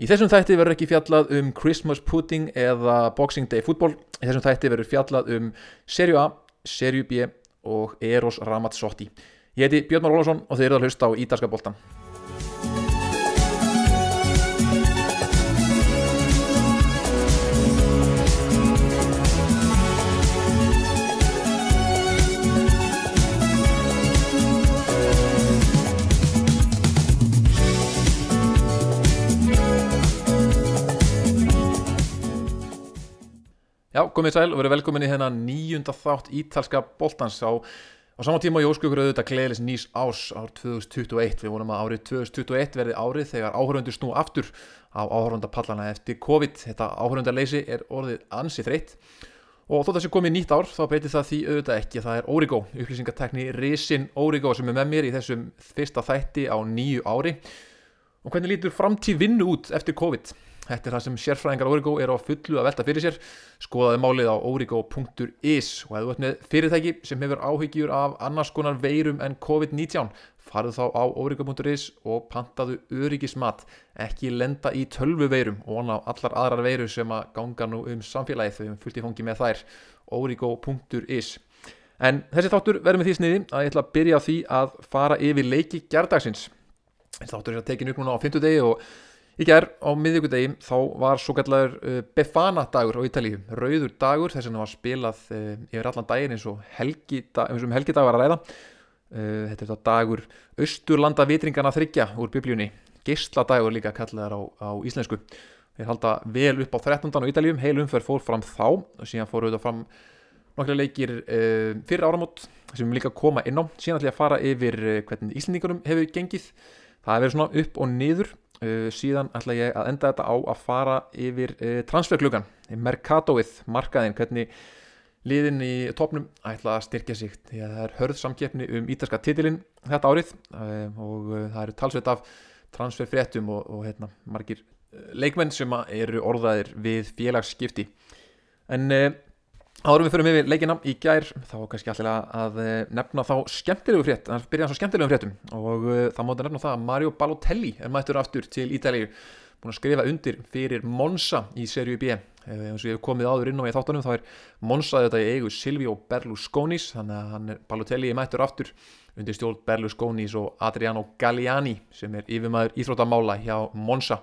Í þessum þætti verður ekki fjallað um Christmas pudding eða Boxing Day fútból. Í þessum þætti verður fjallað um Serju A, Serju B og Eros Ramazzotti. Ég heiti Björn Már Ólafsson og þið eruð að hlusta á Ídarska boltan. Já, komið sæl og verið velkomin í þennan nýjunda þátt ítalska boltans á, á sama tíma og ég ósku ykkur auðvitað gleðilis nýs ás ár 2021. Við vonum að árið 2021 verði árið þegar áhörundur snú aftur á áhörundapallana eftir COVID. Þetta áhörundarleysi er orðið ansið þreytt og þó þessi komið nýtt ár þá breytir það því auðvitað ekki. Það er Origo, upplýsingatekni Risin Origo sem er með mér í þessum fyrsta þætti á nýju ári. Og hvernig lítur framtíð vinnu út eftir COVID? Þetta er það sem sérfræðingar Origo eru á fullu að velta fyrir sér. Skoðaði málið á origo.is og ef þú ert með fyrirtæki sem hefur áhyggjur af annars konar veirum en COVID-19 farðu þá á origo.is og pantaðu öryggismat. Ekki lenda í tölvu veirum og á allar aðrar veiru sem að ganga nú um samfélagið þau um fullt í fangi með þær. origo.is En þessi þáttur verður með því sniði að ég ætla að byrja á því að fara yfir leiki gerdagsins. Þáttur er að tekinu upp núna á 50 degi og Í gerð á miðjögudegi þá var svo kallar uh, Befana dagur á Ítalíu, rauður dagur þess að það var spilað uh, yfir allan daginn eins og helgidag, eins og um helgidag var að ræða. Uh, þetta er þetta dagur Östurlanda vitringana þryggja úr biblíunni, Gisla dagur líka kallaðar á, á íslensku. Þeir halda vel upp á 13. á Ítalíum, heil umferð fór fram þá og síðan fór auðvitað fram nokkla leikir fyrir áramót sem við líka koma inn á. Síðan ætlum ég að fara yfir hvernig Íslandingurum hefur gengið. Það hefur verið svona upp og niður Uh, síðan ætla ég að enda þetta á að fara yfir uh, transferkluggan Mercatoið, markaðin hvernig liðin í topnum ætla að styrkja sig því að það er hörð samkeppni um ítalska titilinn þetta árið. Uh, og það eru talsveit af transferfréttum og, og hérna, margir leikmenn sem eru orðaðir við félagsskipti. En Árum við fyrir með leikina í gær þá kannski alltaf að nefna þá skemmtilegu frétt, það byrjaði svo skemmtilegum fréttum. Og uh, það móti nefna það að Mario Balotelli er mættur aftur til Ítalíu. Búin að skrifa undir fyrir Monza í serju B. Eins og ég hef komið áður inn á í þáttunum þá er Monza þetta í eigu Silvio Berlusconis þannig að er Balotelli er mættur aftur undir stjórn Berlusconis og Adriano Galliani sem er yfirmæður íþróttamála hjá Monza.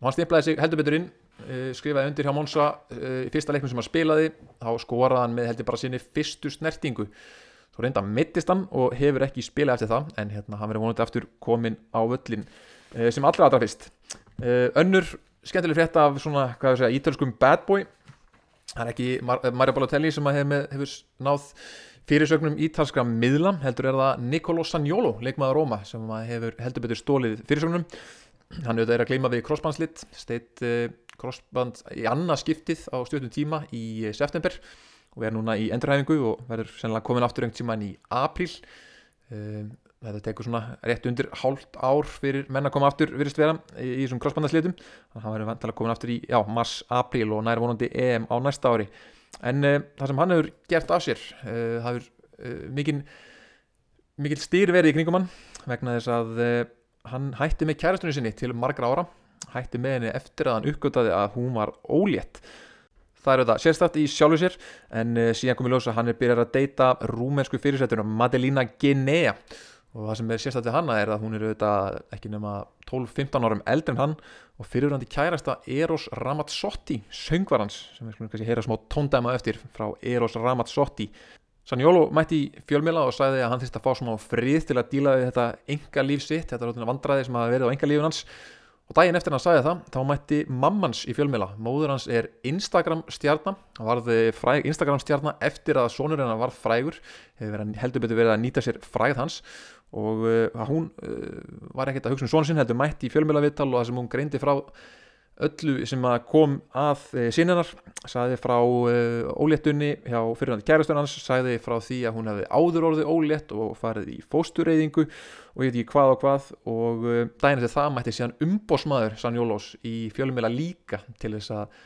Og hann stiflaði sig heldur betur inn skrifaði undir hjá Monsa uh, í fyrsta leiknum sem hann spilaði þá skoraði hann með heldur bara sinni fyrstu snertingu. Svo reynda mittist hann og hefur ekki spilað eftir það en hérna hann verið vonandi aftur komin á völlin uh, sem allra aðra fyrst. Önnur skemmtileg frétt af svona, segja, ítölskum bad boy. Það er ekki Mar Mario Balotelli sem hefur, hefur náð fyrirsögnum ítalskra miðlam heldur er það Nicolo Sagnolo leikmaður Róma sem hefur heldur betur stólið fyrirsögnum. Hann auðvitað er að gleyma við crossbandslitt steitt crossband í annað skiptið á stjórnum tíma í eh, september og við erum núna í endurhæfingu og verður sennilega komin aftur einhvern tíma í april um, þetta tekur svona rétt undir hálft ár fyrir menn að koma aftur virðist vera í, í þessum crossbandaslitum. Þannig að það verður vantilega komin aftur í mars, april og nær vonandi EM á næsta ári. En uh, það sem hann hefur gert af sér uh, það hefur uh, mikil mikil stýrverði í kringum hann vegna þess að hann hætti með kærastunni sinni til margra ára hætti með henni eftir að hann uppgötaði að hún var ólétt. Það er þetta sérstætt í sjálfu sér en uh, síðan komið ljósa hann er byrjað að deyta rúmensku fyrirsættunum Madelina Genea og það sem er sérstætt við hanna er að hún er auðvitað ekki nema 12-15 árum eldri en hann og fyrirhandi kærasta Eros Ramazzotti söngvarans sem við skulum kannski heyra smá tóndæma eftir frá Eros Ramazzotti. Sanjólo mætti í fjölmjöla og sagði að hann þurfti að fá smá frið til að díla við þetta enga líf sitt, þetta vandraði sem hafa verið á enga lífun hans Og daginn eftir hann sagði það, þá mætti mammans í fjölmjöla. Móður hans er Instagram stjarnar, hann varði fræg Instagram stjarnar eftir að sonur hennar var frægur, heldur betur verið að nýta sér fræð hans og uh, hún uh, var ekkert að hugsa um sonu sinn, heldur mætti í fjölmjöla vittal og það sem hún greindi frá öllu sem kom að eh, sinnanar sagði frá e, óléttunni hjá fyrirhandi kærastur hans sagði frá því að hún hefði áður orðið ólétt og farið í fóstureyðingu og ég veit ekki hvað og hvað og e, daginn eftir það mætti síðan umbósmaður Sanjólós í fjölumila líka til þess að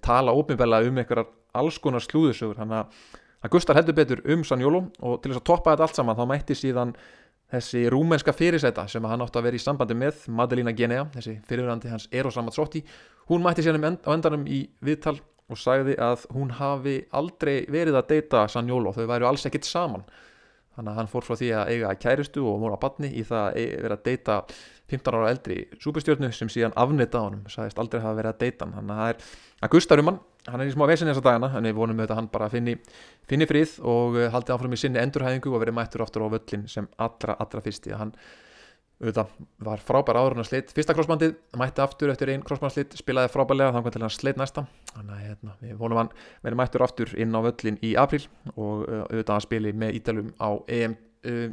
tala óbyrgvela um einhverjar alls konar slúðursögur. Hann að Gustar heldur betur um Sanjóló og til þess að toppa þetta allt saman þá mætti síðan þessi rúmenska fyrirsæta sem hann átti að vera í sambandi með Madelina Genea, þessi fyrirverandi hans Eros Ramazzotti, hún mætti sér á endanum í viðtal og sagði að hún hafi aldrei verið að deyta Sanjólo, þau væru alls ekkit saman þannig að hann fór frá því að eiga kæristu og móra batni í það að vera að deyta 15 ára eldri súpustjórnu sem síðan afnita á hann, sagðist aldrei hafa verið að deyta hann. Þannig að það er að Gustaf Rumann hann er í smá vesin þessa dagana, en við vonum auðvitað að hann bara finni, finni frið og uh, haldi áfram í sinni endurhæðingu og verið mættur aftur á völlin sem allra, allra fyrst í að hann auðvitað var frábær áður en að sleitt fyrsta krossbandið, mætti aftur eftir einn krossbandsleitt spilaði frábærlega þannig til hann sleitt næsta. Þannig að hérna, við vonum hann verið mættur aftur inn á völlin í april og auðvitað að spili með Ídalum á EM uh,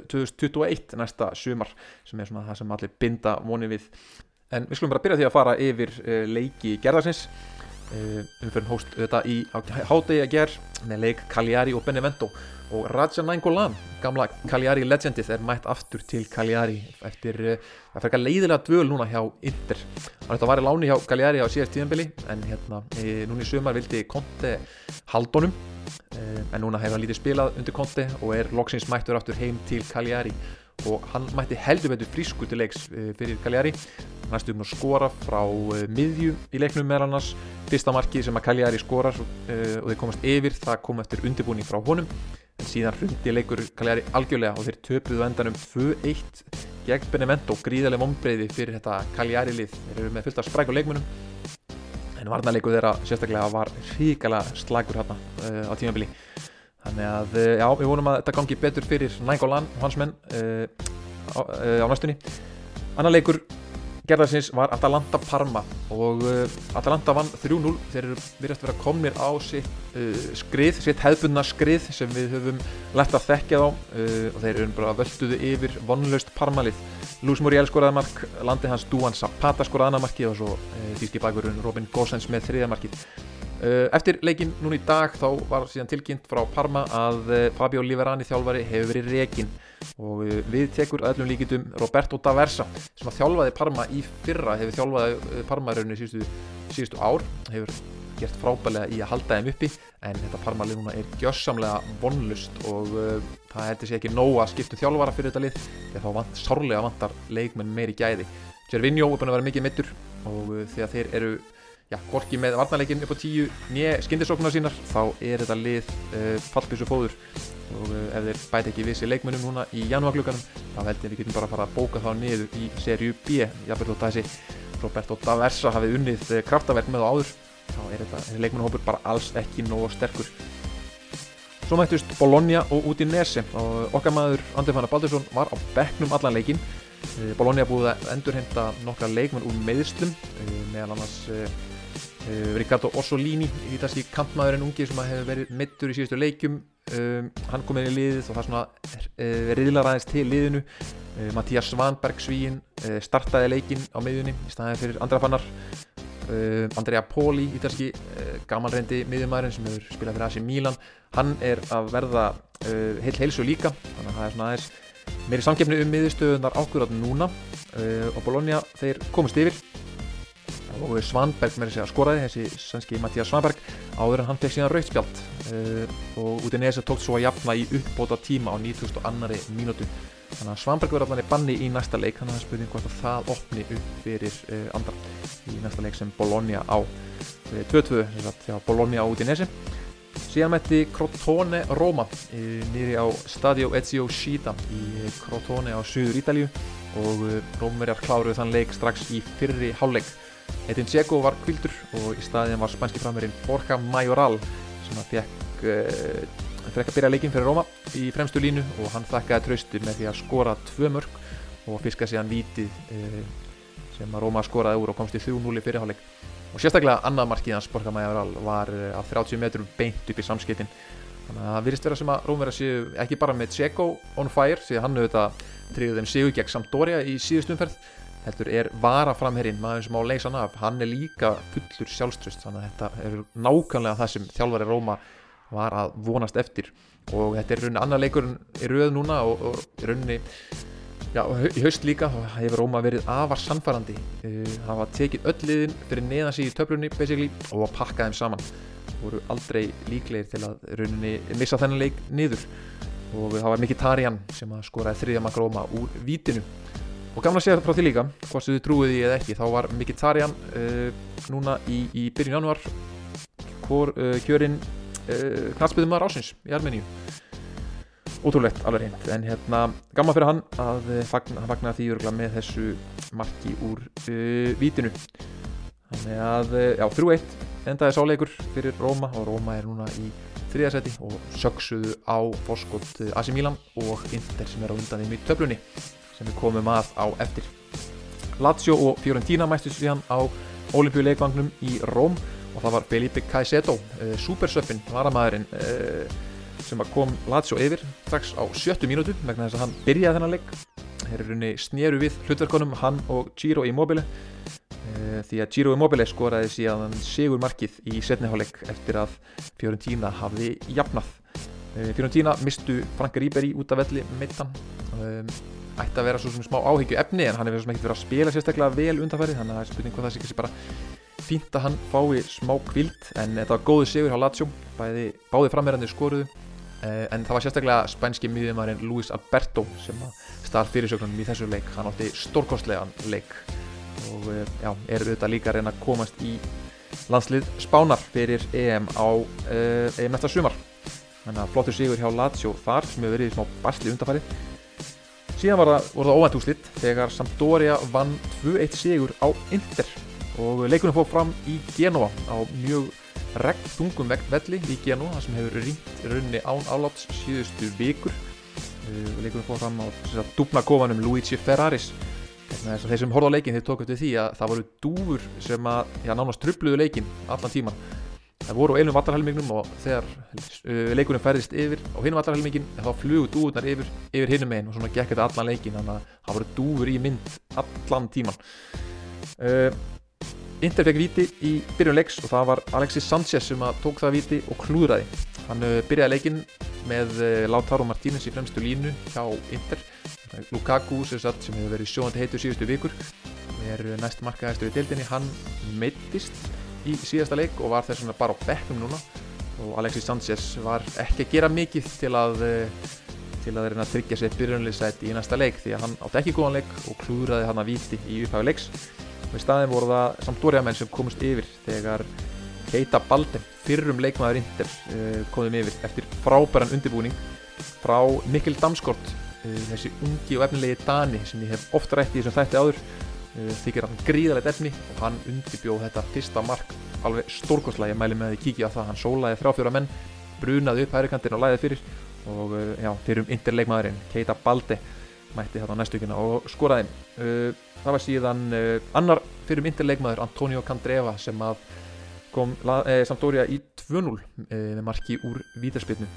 2021 næsta sumar sem er svona það sem allir binda vonið við. En við skulum bara byrja því að fara yfir uh, leiki gerðarsins umfyrir hóst þetta í hádegi að ger með leik Cagliari og Benevento og Raja Nainggolan, gamla Cagliari legendið er mætt aftur til Cagliari eftir uh, að ferka leiðilega dvöl núna hjá Inter. Hann ætti að vara í láni hjá Cagliari á síðast tíðanbili en hérna e, núna í sumar vildi Conte haldunum e, en núna hefur hann lítið spilað undir Conte og er loksins mættur aftur heim til Cagliari og hann mætti heldur veitur frísku til leiks e, fyrir Cagliari. Næstum að skora frá e, miðju í leiknum með annars. Fyrsta markið sem að Cagliari skorar e, og þeir komast yfir það kom eftir undirbúning frá honum. En síðan hrundi leikur Cagliari algjörlega og þeir töpuðu endanum 2-1 gegn Benevento, gríðarlega mombreyði fyrir þetta Cagliari lið, þeir eru með fullt af spræk og leikmunum en varnarleiku þeirra sérstaklega var ríkala slagur hérna á tímabili þannig að uh, já, við vonum að þetta gangi betur fyrir Nægolan og hans menn uh, á, á næstunni. Annar leikur gerðarsins var Atalanta Parma og uh, Atalanta vann 3-0 þeir eru virðast að vera komnir á sitt uh, skrið, sitt hefðbunna skrið sem við höfum lært að þekkja þá uh, og þeir eru bara völduðu yfir vonlaust Parmalið. Lús Muriel skoraði mark, landi hans Duan Zapata skoraði annar marki og svo díski bakverðun Robin Gosens með þriða markið Eftir leikin núna í dag þá var síðan tilkynnt frá Parma að Fabio Liverani þjálfari hefur verið rekin og við tekur öllum líkitum Roberto Daversa sem að þjálfaði Parma í fyrra hefur þjálfaði Parma rauninu síðustu, síðustu ár hefur gert frábælega í að halda þeim uppi en þetta Parma-lið núna er gjössamlega vonlust og uh, það heldur sér ekki nóg að skiptu um þjálfara fyrir þetta lið að þá vant, sárlega vantar leikmenn meiri gæði. Gervinho er búin að vera mikið mittur og uh, að þeir eru já, gorki með varnarleikin upp á tíu nýja skindisóknar sínar. Þá er þetta lið uh, fallbísu fóður. Og uh, ef þeir bæti ekki vissi leikmennum núna í janúarklukkanum þá held ég við getum bara að fara að bóka þá niður í serju B. Jafnveg þótt að þessi Roberto Daversa hafið unnið uh, kraftaverk með á áður þá er þetta leikmennahópur bara alls ekki nógu sterkur. Svo mættust Bologna og Udinese. Og okkar maður Andri Fannar Baldursson var á bekknum allan leikin Bologna búið að endurhenda nokkra leikmenn úr meðslum meðal annars Ricardo Orsolini, ítalski kampmaðurinn ungi sem hefur verið mittur í síðustu leikjum. Um, hann kom inn í liðið og það svona uh, riðlar aðeins til liðinu. Uh, Mattías Svanberg svíinn startaði leikin á miðjunni í staðið fyrir andra fannar. Andrea Poli, ítalski gamanrendi miðjumæðurinn sem hefur spilað fyrir Asi Milan. Hann er að verða heil heilsu líka þannig að það er svona aðeins meiri samgefni um miðjustöðunar ákvörðat núna. Og Bologna þeir komist yfir og Svanberg með þess að skoraði þessi svenski Mattías Svanberg áður en hann fekk síðan rauðspjald uh, og út í nesa tókt svo að jafna í uppbóta tíma á 92. mínútu. Þannig að Svanberg verður allan í banni í næsta leik. Þannig að spurning hvort að það opni upp fyrir uh, andra í næsta leik sem Bologna á 2-2 uh, þegar Bologna á út í nesi síðan mætti Crotone Roma nýri á Stadio Ezio Scita í Crotone á Suður Ítalju og Rómverjar kláruð þann leik strax í fyrri hálfleik Edin Dzeko var kvildur og í staðin var spænski framverinn Borja Majoral sem að fekk uh, frekk að byrja leikinn fyrir Róma í fremstu línu og hann þakkaði trausti með því að skora tvö mörg og fiska síðan vítið uh, sem að Róma skoraði úr og komst í 3-0 fyrirháleik og sérstaklega annað markið hans Borja Majoral var uh, á 30 metrum beint upp í samskiptin þannig að það virðist vera sem að Rómverða séu ekki bara með Dzeko on fire því að hann auðvitað tryggði þeim sigur gegn Sampdoria í síðustumferð heldur er varaframherinn maður sem á leysan af, hann er líka fullur sjálfströst, þannig að þetta er nákvæmlega það sem þjálfari Róma var að vonast eftir. Og þetta er rauninni annar leikur í rauð núna og, og rauninni já, í haust líka hefur Róma verið afar sannfærandi. Það uh, var tekið öll liðin fyrir neðan síðan í töflunni og að pakka þeim saman. Voru aldrei líklegir til að rauninni missa þennan leik niður. Og það var Mkhitaryan sem að skoraði þriðja makk Róma úr vítinu og gamla segja frá því líka hvort þið trúið því eða ekki þá var Mkhitaryan uh, núna í, í byrjun januar hvor, uh, kjörinn uh, knallspöðum að rásins í Armeníu. Ótrúlegt alveg reynd en hérna gamma fyrir hann að hann fagnaði því örgulega með þessu marki úr vítinu. Þannig að já 3-1 endaði sáleikur fyrir Róma og Róma er núna í þriðarsæti og söksuðu á fórskott AC Milan og Inter sem er á undan þeim í töflunni sem við komum að á eftir. Lazio og Fiorentina mæstu síðan á olimpíuleikvangnum í Róm og það var Felipe Caicedo uh, supersöppin varamæðurinn uh, sem kom Lazio yfir strax á sjöttu mínútu vegna þess að hann byrjaði þennan leik. Þeir eru runni snéru við hlutverkonum hann og Giro Immobile uh, því að Giro Immobile skoraði síðan sigur markið í setniháleik eftir að Fiorentina hafði jafnað. Fiorentina mistu Frank Ribery út af velli meittan um, ætti að vera svo smá áhyggju efni en hann hefur ekki verið að spila sérstaklega vel undanfæri þannig að það er spurning hvað það sé ekki bara fínt að hann fái smá kvild en þetta var góðu sigur á Lazio bæði, báði framverðandi skoruðu eh, en það var sérstaklega spænski miðjumærin Luis Alberto sem starf fyrirsögnunum í þessu leik. Hann átti stórkostlegan leik og eh, já, er auðvitað líka að reyna að komast í landslið spánar fyrir EM á uh, EM næsta sumar. Þannig að flottur sigur hjá Lazio þar sem hefur verið í smá basli undanfæri Síðan var það, það óvænt úslitt þegar Sampdoria vann 2-1 sigur á Inter. Og leikunum fóð fram í Genoa á mjög regnþungum velli í Genoa það sem hefur ringt raunni án áláts síðustu vikur. Leikunum fóð fram á dúbna kofanum Luigi Ferraris. Þeir sem horfða á leikin þeir tók eftir því að það voru dúfur sem að já, nánast trubluðu leikin allan tíman það voru á einum vallarhelmingnum og þegar uh, leikunum færðist yfir á hinum vallarhelmingin þá flugu dúurnar yfir, yfir hinum einn og svona gekk þetta allan leikin þannig að það voru dúur í mynd allan tíman uh, Inter fekk viti í byrjun leiks og það var Alexis Sanchez sem tók það viti og klúðraði. Hann uh, byrjaði leikin með uh, Lautaro Martínez í fremstu línu hjá Inter. Lukaku sem, satt, sem hefur verið sjóandi heitur síðustu vikur er næst markaðistur í deildinni hann meittist í síðasta leik og var þess vegna bara á bekknum núna. Og Alexis Sanchez var ekki að gera mikið til að eh, til að reyna að tryggja sér byrjunleysætt í næsta leik því að hann átti ekki góðan leik og klúðraði hann að viti í upphæfu leiks. Og í staðin voru það Sampdoria menn sem komist yfir þegar Keita Balden, fyrrum leikmaður Inder eh, komum yfir eftir frábæran undirbúning frá Mikkel Damskort eh, þessi ungi og efnilegi Dani sem ég hef oft rætt í þessum þætti áður þykir hann gríðalegt efni og hann undirbjóð þetta fyrsta mark alveg stórkostlega, ég mæli með að þið kíkja á það. Hann sólaði þrjáfjóra menn, brunaði upp hægrikantin og læði fyrir. Og eh, já, fyrir um interleikmaðurinn, Keita Balde mætti þetta á næstukina og skoraði. Eh, það var síðan annar fyrir um interleikmaður, Antonio Candreva sem að kom eh, Sampdoria í 2-0 eh, með marki úr vítarspilnu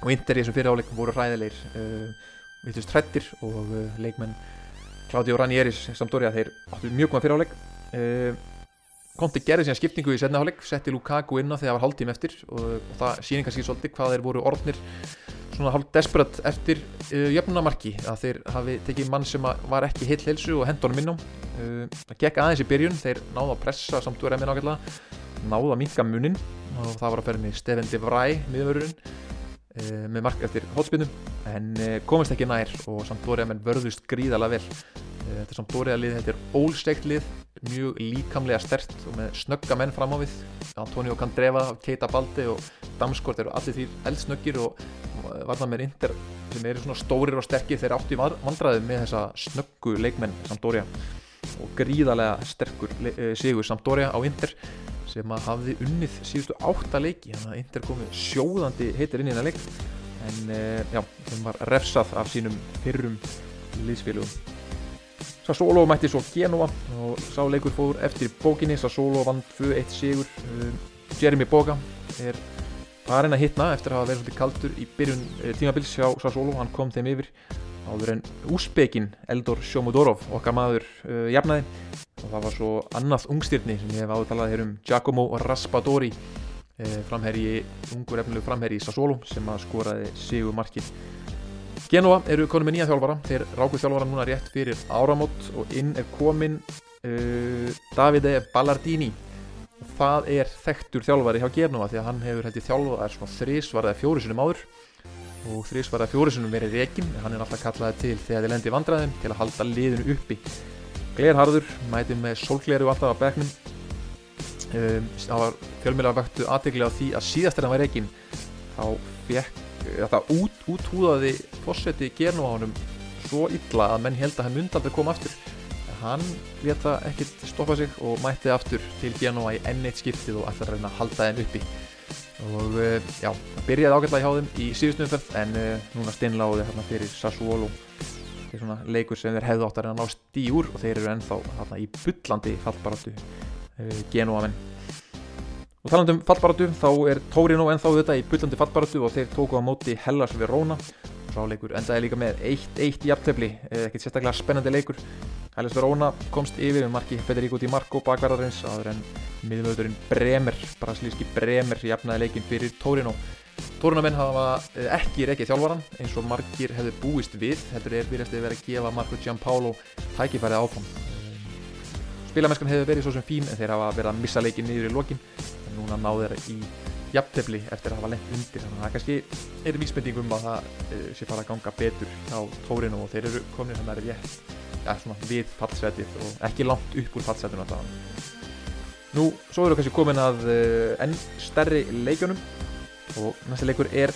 og inter í þessum fyriráleikum voru ræðilegir eh, vittust hrettir og leikmenn Claudio Ranieris Sampdoria þeir áttu mjög góða fyriráleik uh, Konti gerði síðan skiptingu í setnaháleik setti Lukaku inn á þegar það var hálftím eftir og, og það sýnir kannski svolítið hvað þeir voru orðnir svona hálf desperat eftir uh, jöfnumarki að þeir hafi tekið mann sem var ekki heil heilsu og hendunum innum uh, það gekk aðeins í byrjun þeir náðu að pressa Sampdoria minn ákveðlega náðu að minka munin og það var að ferja með Steven De Vrij miðvörurinn með mark eftir hólspilnum en komist ekki nær og Sampdoria menn vörðust gríðala vel. Þetta er samt Dóriðalið, þetta er ólstegt lið, mjög líkamlega stert og með snögga menn fram á við. Antonio Candreva, Keita Balde og Damskort eru allir því eldsnöggir og varðan með Inder sem eru svona stórir og sterkir þeir átti vandraðið með þessa snöggu leikmenn Sampdoria og gríðarlega sterkur eh, sigur Sampdoria á Inder sem að hafði unnið síðustu átta leiki. Þannig að Inder komið sjóðandi heitir inn í það leik. En eh, já, þeim var refsað af sínum fyrrum liðsfélugum Sassolo mætti svo Genoa og sá leikur fór eftir bókinni. Sassolo vann 2-1 sigur. Um, Jeremy Boga er farin að hitna eftir að hafa verið svolítið kaldur í byrjun uh, tímabils hjá Sassolo hann kom þeim yfir áður en úspekin Eldor Sjomodorov okkar maður uh, jafnaði og það var svo annað ungstyrni sem ég hef átalað hér um Giacomo Raspadori. Uh, framherji, ungur efnilegu framherji í Sassolo sem að skoraði sigur markið Genoa eru konum með nýja þjálfara. Þeir ráku þjálfara núna rétt fyrir áramót og inn er komin uh, Davide Ballardini. Og það er þekktur þjálfari hjá Genoa því að hann hefur hætti þjálfað þrís var það fjóri sinum áður. Og þrís var að fjórisunum verið reygin hann er alltaf kallaði til þegar þið lendi vandræðum til að halda liðinu uppi Gleirharður mæti með sólgleru alltaf á begnum um, það var fjölmjöla vöktu aðtegli á því að síðast er hann var reygin þá fekk það út, úthúðaði fórseti gernu á honum svo illa að menn held að hann myndi aldrei koma aftur. En hann leta ekkert stoppa sig og mætti aftur til Genoa í enn eitt skiptið og ætla að reyna að halda henn uppi. Og uh, já, það byrjaði ágætlega hjá þeim í síðustum umferð en uh, núna steinláði hérna fyrir Sassuolo þetta er svona leikur sem þeir hefðu átt að reyna að ná stíur og þeir eru ennþá hérna í byllandi fallbaratu uh, Genoa menn og talandum fallbaratu þá er Torino ennþá þetta í byllandi fallbaratu og þeir tóku á móti Hellas Verona. Ráleikur endaði líka með 1-1 í aftefli ekkert sérstaklega spennandi leikur. Hellas Verona komst yfir með marki Federico Di Marco bakverðarins aður en miðlöðurinn Bremer, brasilíski Bremer jafnaði leikin fyrir Torino Torino menn hafa ekki reykið þjálfvaran eins og margir hefðu búist við heldur er virðast að vera að gefa Marco Giampaolo tækifærið áfram. Spilamennskan hefur verið svo sem fín en þeir hafa verið að missa leikin niður í lokin en núna náðu þeirra í jafntefli eftir að hafa lengt undir þannig að það kannski er vísbendingum að það uh, sé fara að ganga betur á Torino og þeir eru komin þannig að það er rétt ja, svona, við fallsetið og ekki langt upp úr fallsetinu alltaf Nú, svo eru kannski komin að uh, enn stærri leikjónum og næsta leikur er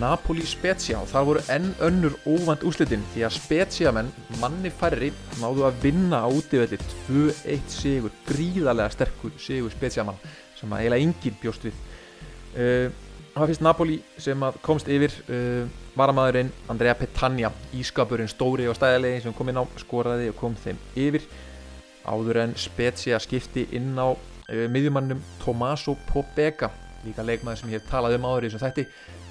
Napoli Spezia og það voru enn önnur óvand úslitin því að Spezia menn manni færri náðu að vinna á útífelli 2-1 sigur, gríðarlega sterkur sigur Spezia mann sem að eiginlega enginn bjóst við. Uh, það fyrst Napoli sem komst yfir uh, varamæðurinn Andrea Petagna ískapurinn stóri og stæðilegi sem kom inn á skoraði og kom þeim yfir. Áður en Spezia skipti inn á uh, miðjumannum Tommaso Pobega líka leikmaður sem ég hef talað um áður í þessum þætti.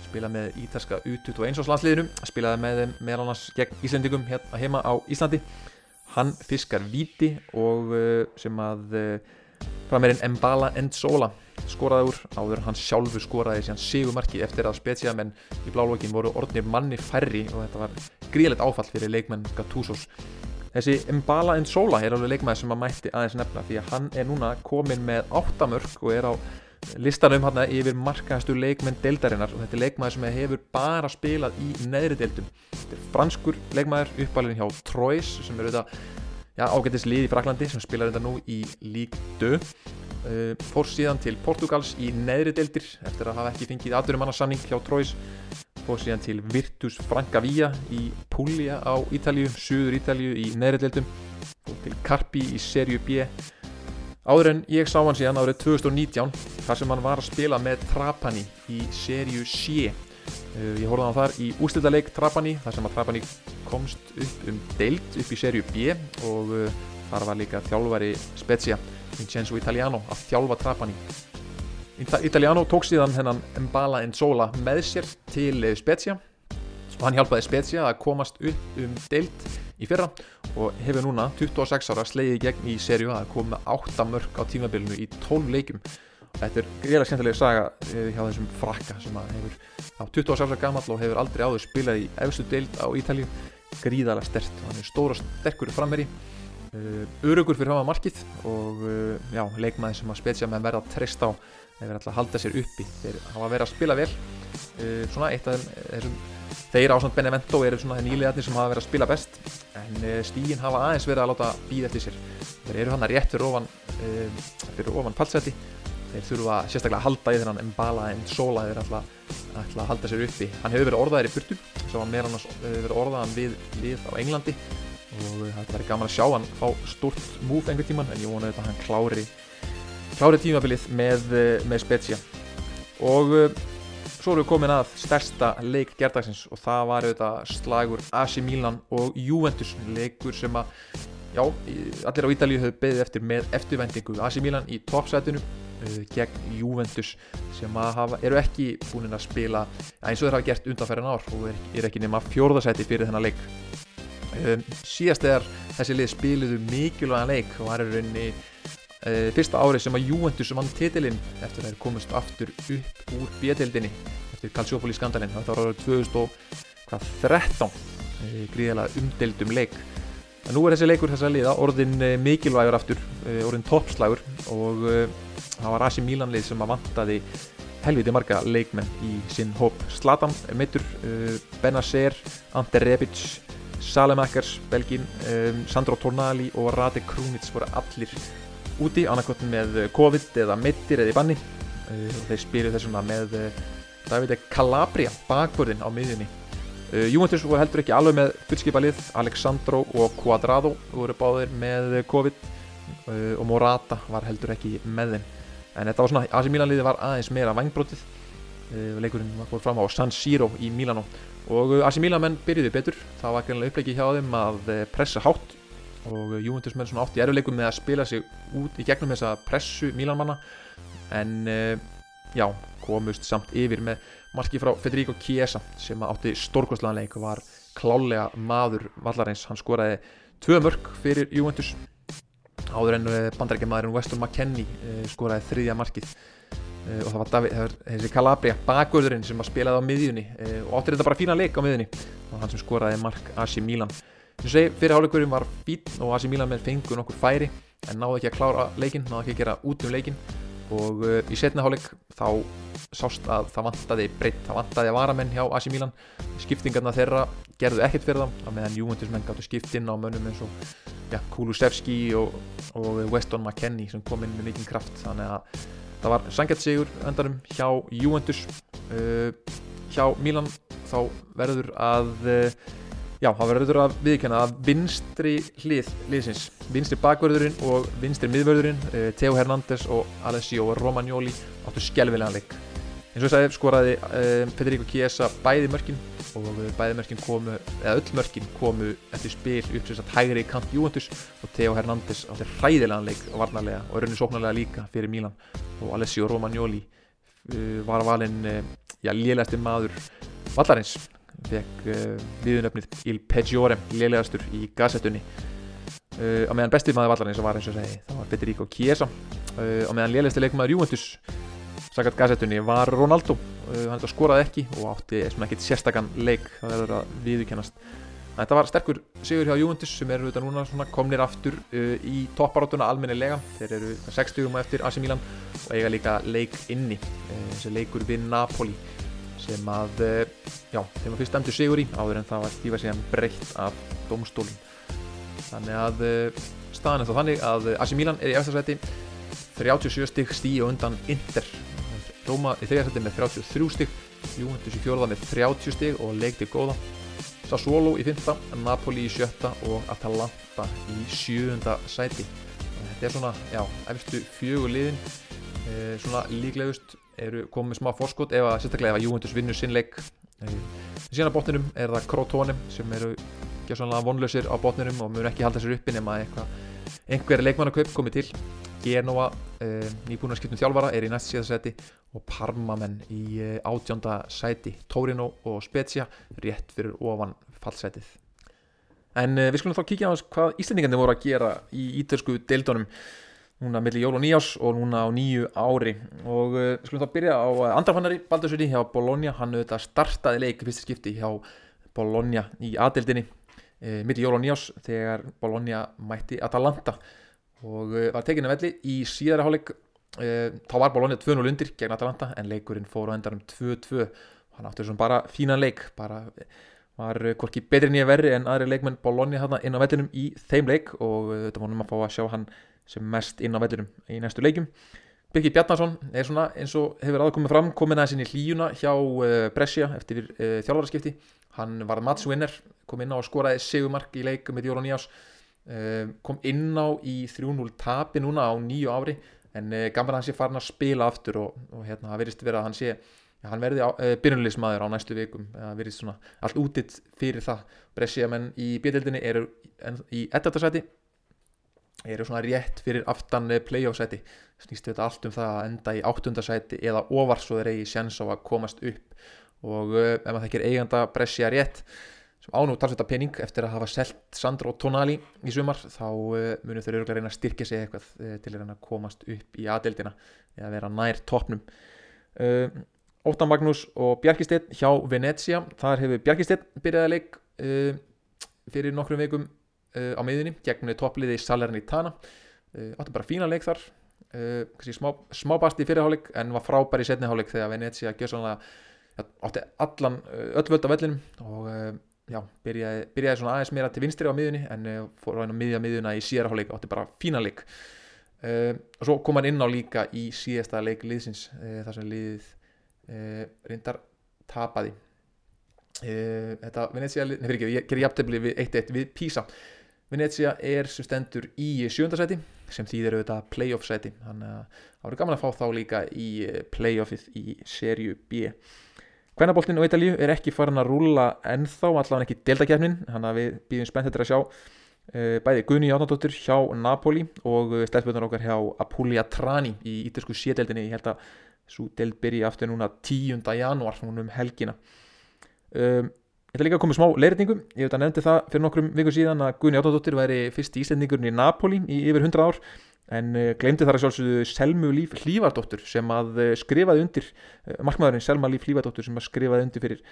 Spilaði með ítalska U21 áslansliðinu spilaði með þeim meðal annars gegn Íslandingum hérna heima á Íslandi. Hann fiskar viti og sem að framerinn Mbala Endzola skoraði úr. Áður hann sjálfur skoraði síðan sigumarki eftir að spetsiamenn í blálókin voru orðnir manni færri og þetta var gríðilegt áfall fyrir leikmenn Gattusos. Þessi Mbala Nsola er alveg leikmenn sem maður mætti aðeins nefna því að hann er núna komin með áttamörk og er á listanum hann yfir markaðastu leikmenn deildarinnar og þetta er leikmenn sem hefur bara spilað í neðri deildum. Þetta er franskur leikmenn uppalinn hjá Troyes sem er auðvitað ágættis lið í Fraklandi sem spilar þetta nú í Lík 2 Uh, fór síðan til Portugals í neðri deildir eftir að hafa ekki fengið aðdurumannasanning hjá Tróis fór síðan til Virtus Francavilla í Puglia á Ítalju Suður Ítalju í neðri deildum. Fór til Carpi í Serju B áður en ég sá hann síðan árið 2019 þar sem hann var að spila með Trapani í Serju C. Uh, ég horfði hann þar í úslitaleik Trapani þar sem að Trapani komst upp um deild upp í Serju B og uh, þar var líka þjálfari Spezia Vincenzo Italiano að þjálfa Trapani. Italiano tók síðan hennan Mbala Nzola með sér til Spezia og hann hjálpaði Spezia að komast upp um deilt í fyrra og hefur núna 26 ára slegið gegn í serju að koma 8 mörg á tímabilinu í 12 leikum Þetta er greiðlega skemmtilega saga eh, hjá þessum frakka sem að hefur á 26 ára gammal og hefur aldrei áður spilað í efstu deild á Ítalju gríðalega stert og hann er stóra sterkur frammeiri Uh, örugur fyrir hafa markið og uh, já, leikmaði sem að spetsja með verða að treysta á þeir verða að halda sér uppi. Þeir hafa verið að spila vel. Svona eitt af þessum þeir á svona Benevento eru svona þeir nýliðarnir sem hafa verið að spila best en stígin hafa aðeins verið að láta býða eftir sér. Þeir eru hann að rétt fyrir ofan fyrir ofan fallseti þeir þurfa sérstaklega að halda í þennan Mbala en Sola þeir ætla, ætla að halda sér uppi. Hann hefur verið orðaðir í burtu sem var meðan verið orðaðan við lið á Englandi. Og þetta verður gaman að sjá hann fá stort múf einhver tíman en ég vona þetta hann klári klári tímabilið með, eh, með Spezia. Og svo erum við komin að stærsta leik gerðagsins og það var auðvitað slagur AC Milan og Juventus. Leikur sem að já, allir á Ídalíu höfðu beðið eftir með eftirvendingu AC Milan í toppsætinu uh, gegn Juventus sem að hafa, eru ekki búin að spila eins og þeir hafa gert undanferðin ár og er, er ekki nema fjórðasæti fyrir þennan leik. Um, síðast þegar þessi lið spiliðu mikilvægan leik og það er rauninni fyrsta árið sem að Juventus vann titilinn eftir að þeir komist aftur upp úr bjödeldinni eftir Calciopoli skandalinn. Þetta var árið 2013 uh, gríðilega umdeldum leik. En nú er þessi leikur þess að liða orðin uh, mikilvægur aftur orðin toppslægur og það var Asi Mílanlið sem að vantaði helviti marga leikmenn í sinn hóp. Slatan meittur, uh, Benacer Ante Rebic, Salemakers Belgin, um, Sandro Tornali og Rade Krunic voru allir úti, annarkottin með COVID eða meittir eða í banni. Uh, og þeir spilu þessuna með uh, Davide Calabria bakvörðin á miðjunni. Juventus voru heldur ekki alveg með fullskipalið, Alexandro og Cuadrado voru báðir með COVID og Morata var heldur ekki með þeim. En þetta var svona, AC Milan liði var aðeins meira vangbrótið leikurinn var fór fram á San Siro í Milano. Og AC Milan menn byrjuði betur. Það var greinlega upplegið hjá þeim að pressa hátt og uh, Juventus menn svona átt í erfuleikum með að spila sig út í gegnum þessa pressu Milan manna en uh, já, komust samt yfir með marki frá Federico Chiesa sem átti stórkostlanleik og var klálega maður vallarins, hann skoraði tvö mörg fyrir Juventus. Áður en bandarækjamaðurinn Weston McKennie skoraði þriðja markið. Og það var David, það var þessi Calabria bakvörðurinn sem spilaði á miðjunni. Og áttir þetta bara fína leik á miðjunni. Og hann sem skoraði mark AC Milan sem segi, fyrir hálfleikurinn var fín og AC Milan með fengu nokkur færi en náði ekki að klára leikin, náði ekki að gera út um leikin og í setna hálfleik þá sást að það vantaði breytt, það vantaði að varamenn hjá AC Milan. Skiptingarna þeirra gerðu ekkert fyrir það að meðan Juventus menn gáttu skipt inn á mönnum eins og ja, Kulusevski og, og Weston McKennie sem kom inn með mikinn kraft. Þannig að það var sangjart sigur öndarum hjá Juventus. Uh, hjá Milan þá verður að uh, já, það verður að viðkjanna að vinstri hlið liðsins vinstri bakvörðurinn og vinstri miðvörðurinn uh, Theo Hernández og Alessio Romagnoli áttu skjálfilegan leik. Eins og ég sagði skoraði Federico Chiesa bæði mörkin og bæði mörkin komu, eða öll mörkin komu eftir spil upp sem sagt hægri kant Juventus og Theo Hernández átti hræðilegan leik og varnarlega og raunin sóknarlega líka fyrir Milan. Og Alessio Romagnoli uh, var valinn já, lélægasti maður vallarins fekk uh, viðunöfnið Il Peggiore, lélægastur í gazettunni uh, á meðan besti maður vallarins var eins og segi, það var Federico Chiesa. Uh, á meðan lélægasti leikmaður Juventus sakat gazettunni var Ronaldo. Hann skoraði ekki og átti ekkert sérstakann leik. Það verður að viðkennast þetta var sterkur sigur hjá Juventus sem eru þetta núna komnir aftur í topparáttuna almennilega. Þeir eru 60 eftir AC Milan og eiga líka leik inni þessi leikur við Napoli sem að já, þeim var fyrst stemtu sigur í áður en það var stífa sig breytt af domstólun þannig að staðan er þá þannig að AC Milan er í eftirsæti 37 stygg stíu undan Inter. Róma í þriðarsætti með 33 stygg Juventus í fjörða með 30 stygg og leikti góða Sassuolo í fymta, Napoli í sjötta og Atalanta í sjöunda sæti. Þetta er svona, já, efstu fjögur liðin svona líklegust eru komið smá fórskot ef að sérstaklega ef að Juventus vinnur sinnleik e, síðan á botninum er það Crotone sem eru ekki svona vonlausir á botninum og mjög ekki halda sér uppi nema eitthvað einhver leikmannakaup komið til. Genoa uh, nýbúinarskiptum þjálfara er í næst síðarsæti og Parmamenn í uh, átjónda sæti. Torino og Spezia rétt fyrir ofan fallsætið. En uh, við skulum þá kíkja á hvað Íslandingarnir voru að gera í ítalsku deildunum núna millir jól og nýjás og núna á nýju ári. Og við skulum þá byrja á andrafannari Baldursviti hjá Bologna. Hann auðvitað startaði leik fyrst skipti hjá Bologna í aðdeildinni millir jól og nýjás þegar Bologna mætti Atalanta. Og uh, var tekinn að velli í síðara hálfleik. Uh, þá var Bologna 2-0 undir gegn Atalanta en leikurinn fór á endanum 2-2 hann átti svona bara fínan leik bara var hvorki betri nýja verri en aðri leikmenn Bologna hérna inn á vellinum í þeim leik. Og þetta vonum að fá að sjá hann sem mest inn á vellinum í næstu leikum Birgir Bjarnason er svona eins og hefur aðkomið fram komin aðeins inn í hlíuna hjá uh, Brescia eftir uh, þjálfaraskipti. Hann var matchwinner, kom inn á að skoraði segumark í leik með Jóra Nýjás uh, kom inn á í 3-0 tapi núna á nýju ári en gammal hann sé farin að spila aftur og, og hérna það verðist vera að hann sé ja, hann verði byrjunleismæður á næstu vikum. Það verðist svona allt útitt fyrir það. Brescia menn í bjöldinni eru í 11. seti eru svona rétt fyrir aftan playoff seti snýstu þetta allt um það að enda í 8. seti eða ofar svo þeir eigi sjans á að komast upp. Og ef maður þekkir eiganda Brescia rétt sem ánú talsvita pening eftir að hafa selt Sandro Tonali í sumar þá uh, munum þau öruglega reyna að styrkja sig eitthvað uh, til að komast upp í aðeldina eða vera nær toppnum. Uh, Óttan Magnús og Bjarkistedt hjá Venezia. Þar hefur Bjarkistedt byrjaði leik fyrir nokkrum vikum á miðunni gegn toppliði Salernitana. Áttu bara fína leik þar. Uh, smá, smá bast í fyrirháleik en var frábær í setniháleik þegar Venezia gjössanlega átti allan öll völd á vellinum og uh, já, byrjaði, byrjaði svona aðeins meira til vinstri á miðunni en uh, fór á einu miðja miðuna í síðarháleik átti bara fína leik. Og svo kom hann inn á líka í síðasta leik liðsins þar sem liðið reyndar tapaði. Þetta Venezia, nefnir ekki, ég gerir jafntefni við 1-1 við Písa Venezia er sem stendur í sjöndasæti sem þýðir auðvitað playoff sæti. Þannig að það voru gaman að fá þá líka í playoffið í serju B. Kvennaboltin á Ítalíu er ekki farin að rúla ennþá allavega ekki deltakefnin þannig að við býðum spennt þetta að sjá uh, bæði Gunni Játnardóttur hjá Napoli og stefnbjörnar okkar hjá Apulia Trani í ítalsku sédeldinni ég held að svo deld byrji aftur núna 10. janúar um helgina. Um, Ég ætla líka að koma smá leirreitingu, ég veit að nefndi það fyrir nokkrum vikur síðan að Guðni Áttóttir væri fyrst í Íslandingurinn í Napoli í yfir 100 ár en uh, glemdi þar að sjálfsögðu Selmu Líf Hlífardóttur sem að uh, skrifaði undir, uh, markmaðurinn Selma Líf Hlífardóttur sem að skrifaði undir fyrir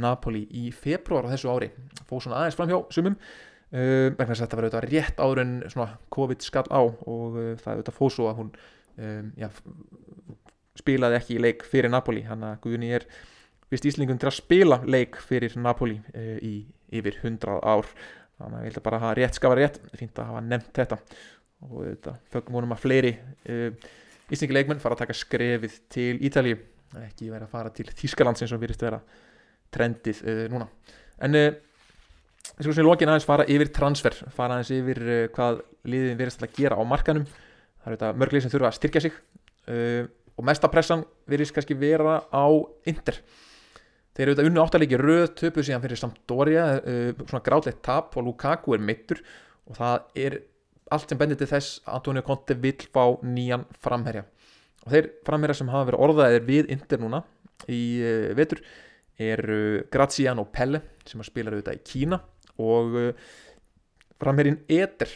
Napoli í februar á þessu ári, fóð svona aðeins fram hjá sumum, vegna þess að þetta var auðvitað rétt áður en COVID skall á og það auðvitað fóð svo að hún já, spilaði ekki í leik fyrir Napoli, hann að Guðni er vist Íslingum til að spila leik fyrir Napoli uh, í yfir 100 ár. Þannig að ég held að bara hafa rétt skafa rétt. Fínt að hafa nefnt þetta. Og þetta fögum vonum að fleiri uh, Íslingi leikmenn fara að taka skrefið til Ítalíu. Ekki vera að fara til Þískaland sem virðist vera trendið uh, núna. En þess að lókin aðeins fara yfir transfer. Fara aðeins yfir hvað liðin verðist að gera á markanum það er þetta mörglið sem þurfa að styrkja sig og mesta pressan verðist kannski vera á Inder Þeir eru auðvitað unnu áttalegi röð, töpu síðan fyrir Sampdoria, uh, svona gráðlegt tap og Lukaku er mittur og það er allt sem bendir til þess að Antonio Conte vil fá nýjan framherja. Og þeir framherja sem hafa verið orðaðir við Inter núna í uh, vetur eru Graziano Pelle sem að spila auðvitað í Kína og uh, framherjin Eder.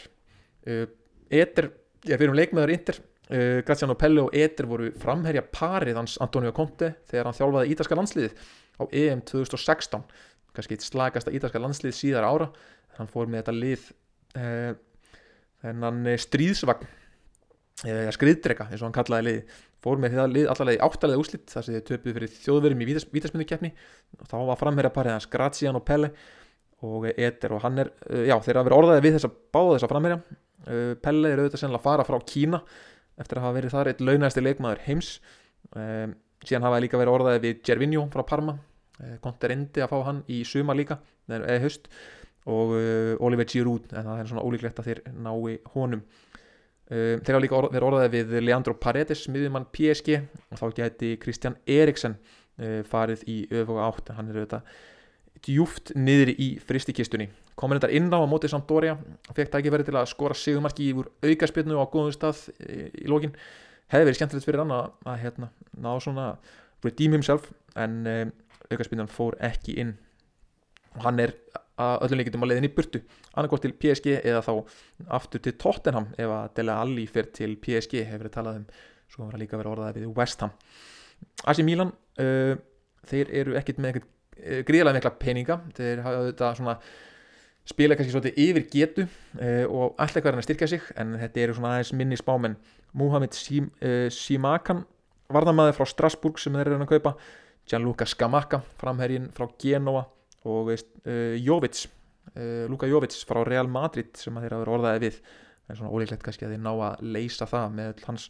Uh, Eder, ég fyrir um leikmeður Inter, uh, Graziano Pelle og Eder voru framherja parið hans Antonio Conte þegar hann þjálfaði ítalska landsliðið á EM 2016 kannski eitt slagasta ítalska landslið síðar ára. Hann fór með þetta lið eh, þennan stríðsvagn eða eh, skriðdrega eins og hann kallaði lið fór með þetta lið allavega í áttalega úslitt þar sem þið töpuð fyrir þjóðverðum í vítarsmyndukeppni og þá var framherja parið hans Grazian og Pelle og Eder og hann er, eh, já þeir hafa verið orðaði við þessa báða þessa framherja. Eh, Pelle er auðvitað sennilega að fara frá Kína eftir að hafa verið þar eitt launæsti leikmaður heims síðan hafa líka verið orðaði við Gervinho frá Parma. Konti eh, reyndi að fá hann í suma líka eða höst og Oliver Giroud en það er svona ólíklegt að þeir nái honum. Uh, þeir hafa líka orð, verið orðaði við Leandro Paredes miðjumann PSG og þá geti Kristjan Eriksen farið í öfuga átt. En hann er auðvitað djúft niður í fristikistunni komin þetta inn á að mótið Sampdoria og fekk verið til að skora sigumarki í aukarspilnu á góðum stað í lókin hefði verið skemmtilegt fyrir hann að, að hérna, ná svona redeem himself en aukarspinnan fór ekki inn. Og hann er að öllum líkitum á leiðin í burtu. Annarkort til PSG eða þá aftur til Tottenham ef að Dele Alli fer til PSG hefur verið talað um. Svo var það líka verið orðaðið við West Ham. Asi Milan uh, þeir eru ekkit með ekkit uh, gríðlega mikla peninga. Þeir hafa þetta svona spila kannski svolítið yfir getu uh, og alltaf hverjan að styrkja sig en þetta eru svona aðeins minni spámen Muhammed Simakan uh, varðamæði frá Strasbourg sem þeir eru að kaupa Gianluca Scamacca framherjin frá Genoa og uh, Jovic uh, Luka Jovic frá Real Madrid sem að þeirra verið orðaði við. Er svona ólíklegt kannski að þeir ná að leysa það með hans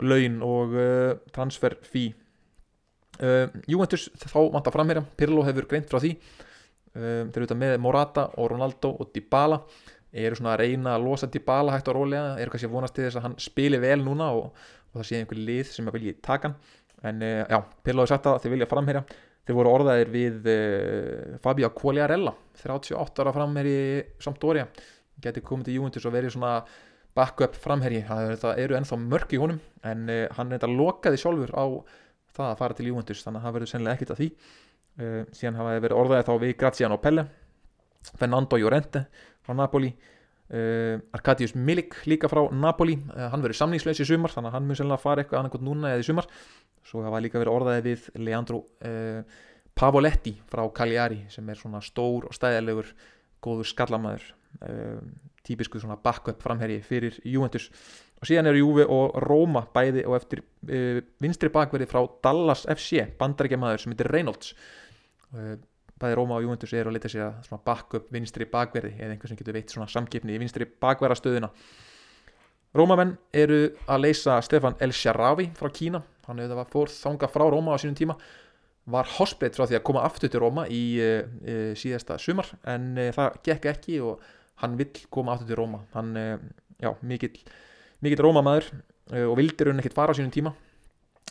laun og uh, transfer fee. Juventus þá vant að framherja. Pirlo hefur greint frá því. Þeir eru auðvitað með Morata og Ronaldo og Dybala eru svona að reyna að losa Dybala hægt og rólega eru kannski að vonast til þess að hann spili vel núna og, og það sé einhver lið sem er viljið takan en uh, já, Pirlo hefur sagt að þeir vilja framherja. Þeir voru orðaðir við uh, Fabio Quagliarella 38 ára framherji Sampdoria. Geti komið til Juventus og verið svona backup framherji. Það eru ennþá mörg í honum en uh, hann þetta lokaði sjálfur á það að fara til Juventus þannig að það verður sennilega ekkit að því. Síðan hafa þeir verið orðaðið þá við Graziano Pelle Fernando Llorente frá Napoli. Uh, Arkadius Milik líka frá Napoli. Uh, hann verður samningsleis í sumar þannig að hann mun sennilega fara eitthvað annað núna eða í sumar. Svo hafa líka verið orðaðið við Leandro uh, Pavoletti frá Cagliari sem er svona stór og stæðilegur góður skallamæður. Típisku svona backup framherji fyrir Juventus. Og síðan eru Júve og Róma bæði og eftir vinstri bakverði frá Dallas FC bandarækjamaður sem heitir Reynolds bæði Róma og Juventus eru að leta sér að svona backup vinstri bakverði eða einhver sem getur veitt svona samgifni í vinstri bakverðastöðuna. Rómamenn eru að leysa Stefan El Sharawi frá Kína. Hann hefur það fór þanga frá Róma á sínum tíma. Var hospeit frá því að koma aftur til Róma í uh, síðasta sumar en uh, það gekk ekki og hann vill koma aftur til Róma. Hann, já, mikill Rómamaður og vildir hann ekkert fara á sínum tíma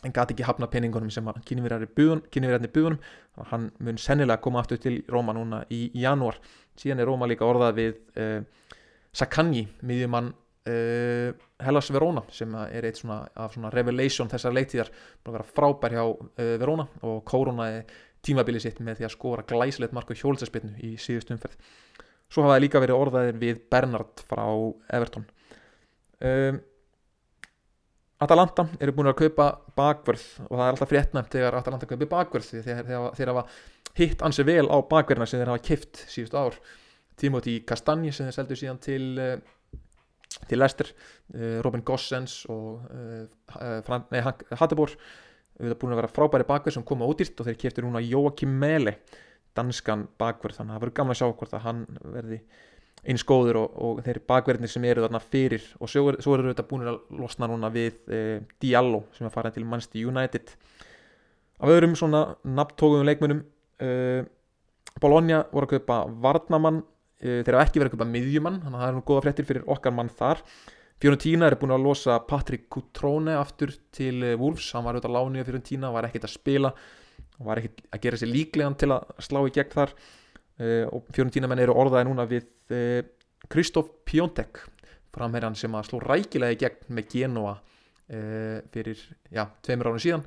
en gati ekki hafna peningunum sem kynverjarnir buðunum hann mun sennilega koma aftur til Róma núna í, janúar. Síðan er Róma líka orðað við Sakanji, miðjumann Uh, Hellas Verona sem er eitt svona, svona revelation þessar leiktíðar. Búin að vera frábær hjá uh, Verona og kórunaði tímabilið sitt með því að skora glæsilegt marku hjólsespilnu í síðust umferð. Svo hafa það líka verið orðaðir við Bernard frá Everton. Um, Atalanta eru búin að kaupa bakvörð og það er alltaf fréttnæmt þegar Atalanta kaupi bakvörð þegar þeir hafa hitt ansi vel á bakverðina sem þeir hafa kipt síðust ár. Timothy Castagne sem þeir seldu síðan til uh, til Leicester, uh, Robin Gossens og uh, Hattebor við erum búin að vera frábæri bakverð sem koma ódýrt og þeir keftir núna Joachim Mele danskan bakverð, þannig að það verður gamla að sjá hvort að hann verði eins góður og, og þeir bakverðinir sem eru þarna fyrir. Og svo, eru þetta búin að losna núna við uh, Diallo sem er farið til Manchester United. Af öðrum svona nabtókuðum leikmunum Bologna voru að kaupa Varnamann Eh, þeir hafa ekki verið að köpa miðjumann þannig að það er nú góða fréttir fyrir okkar mann þar. Fiorentina er búin að losa Patrik Cutrone aftur til eh, Wolves. Hann var auðvitað láni á Fiorentina, var ekkert að spila var ekkert að gera sér líklegan til að slá í gegn þar og Fiorentina menn eru orðaði núna við Kristof uh, Piontek framherjan sem að sló rækilega í gegn með Genoa uh, fyrir, já, tveimur árið síðan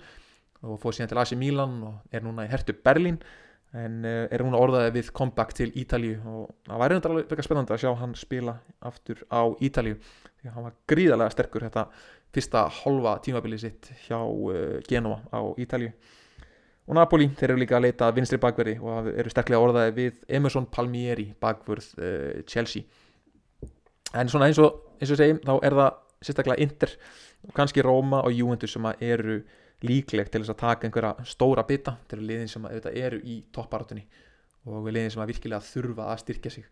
og fóð síðan til AC Milan og er núna í hertu Berlín. En er hún orðaði við comeback til Ítalíu og það væri alveg eitthvað spennandi að sjá hann spila aftur á Ítalíu því að hann var gríðarlega sterkur þetta fyrsta halva tímabilið sitt hjá Genoa á Ítalíu og Napoli, þeir eru líka að leita vinstri bakverði og eru sterklega orðaði við Emerson Palmieri bakverð uh, Chelsea. En svona eins og eins og segjum þá er það sérstaklega Inter og kannski Roma og Juventus sem eru líklegt til þess að taka einhverja stóra bita. Til liðin sem auðvitað eru í toppbaratunni og liðin sem að virkilega þurfa að styrkja sig.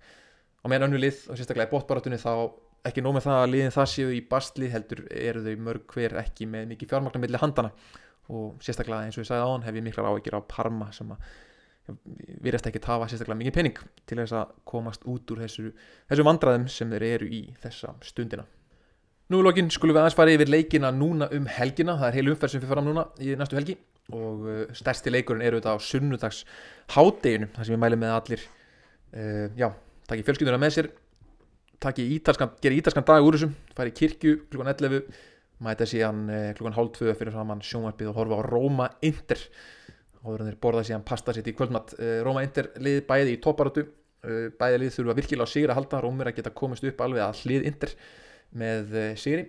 Og meðan önnu lið og sérstaklega í bóttbaratunni þá ekki nóg með það að liðin það séu í bastli heldur eru þau mörg hver ekki með mikið fjármagnar millir handana og sérstaklega eins og ég sagði á hann hef ég miklar áhyggjur á Parma sem að virðast ekki tafa sérstaklega mikið pening til þess að komast út úr þessu, þessu vandraðum sem þeir eru í þessa stundina. Nú í lokin skulum við aðeins fara yfir leikina núna um helgina, það er heil umferð sem við fara núna í næstu helgi. Og uh, stærsti leikurinn eru þetta á sunnudags hádeginu, þar sem við mælum með allir uh, já, takk í fjölskylduna með sér takk í ítalskan, gera ítalskan dag úr þessum, fara í kirkju klukkan 11, mæta síðan uh, klukkan hálf 2 fyrir saman sjónvarpið og horfa á Róma Inter. Og þeir borða síðan pasta sitt í kvöldmatt uh, Róma Inter lið bæði í topparötu uh, bæði lið þurfa virkilega á sigur að halda. Rómur að geta komist upp alveg að hlið Inter með Siri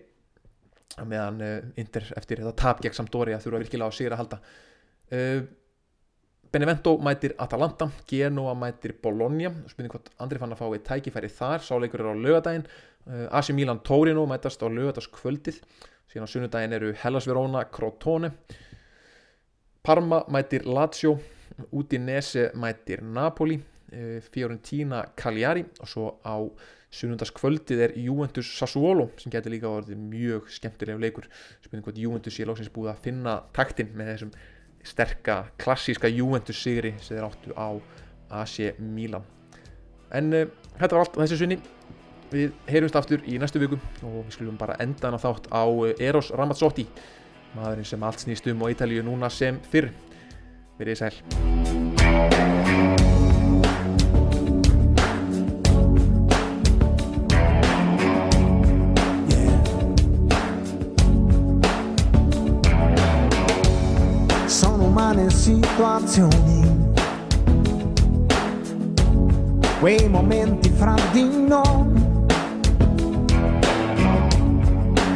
meðan Inter eftir þetta tap gegn Sampdoria þurfa virkilega á Siri að halda Benevento mætir Atalanta Genoa mætir Bologna. Spurning hvort Andri fann að fá eitt tækifæri þar. Sáleikur eru á lögadaginn AC Milan Torino mætast á lögadagskvöldið síðan á sunnudaginn eru Hellas Verona Crotone. Parma mætir Lazio. Udinese mætir Napoli. Fiorentina Cagliari. Og svo á sunnundaskvöldið er Juventus Sassuolo sem getur líka orðið mjög skemmtilega leikur. Spurning hvort Juventus sé lóksins búið að finna taktin með þessum sterka klassíska Juventus sigri sem þeir áttu á AC Milan. En uh, þetta var allt þessi sunni. Við heyrumst aftur í næstu viku og við skulum bara enda hana þátt á eh, Eros Ramazzotti maðurinn sem allt snýst um á Ítalíu núna sem fyrr. Verið sæl situazioni, quei momenti fra di noi,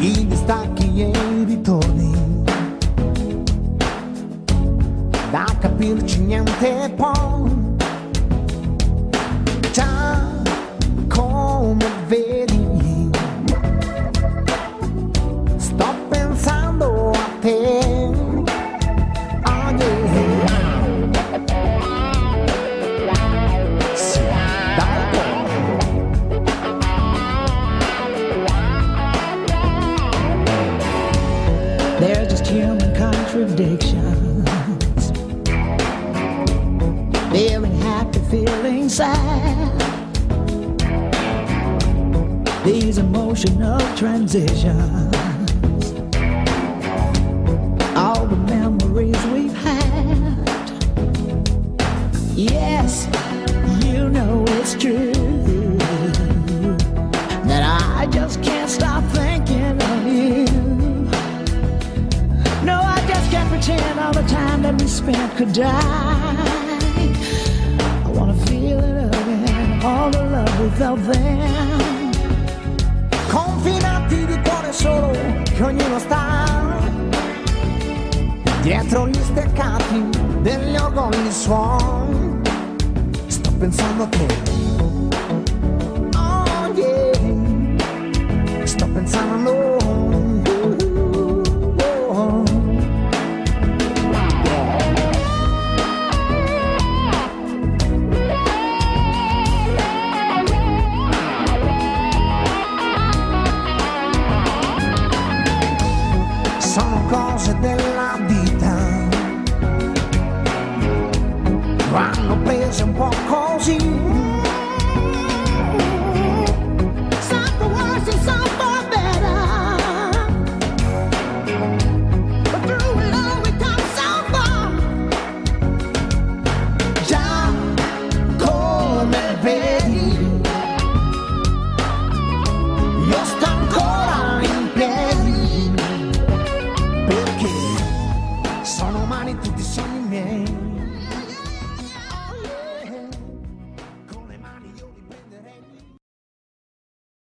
i distacchi e i ritorni, da capirci niente poi. Già of transition. dietro gli steccati degli orgogli suon sto pensando a te. Oh yeah. Sto pensando a noi. Cose della 我靠近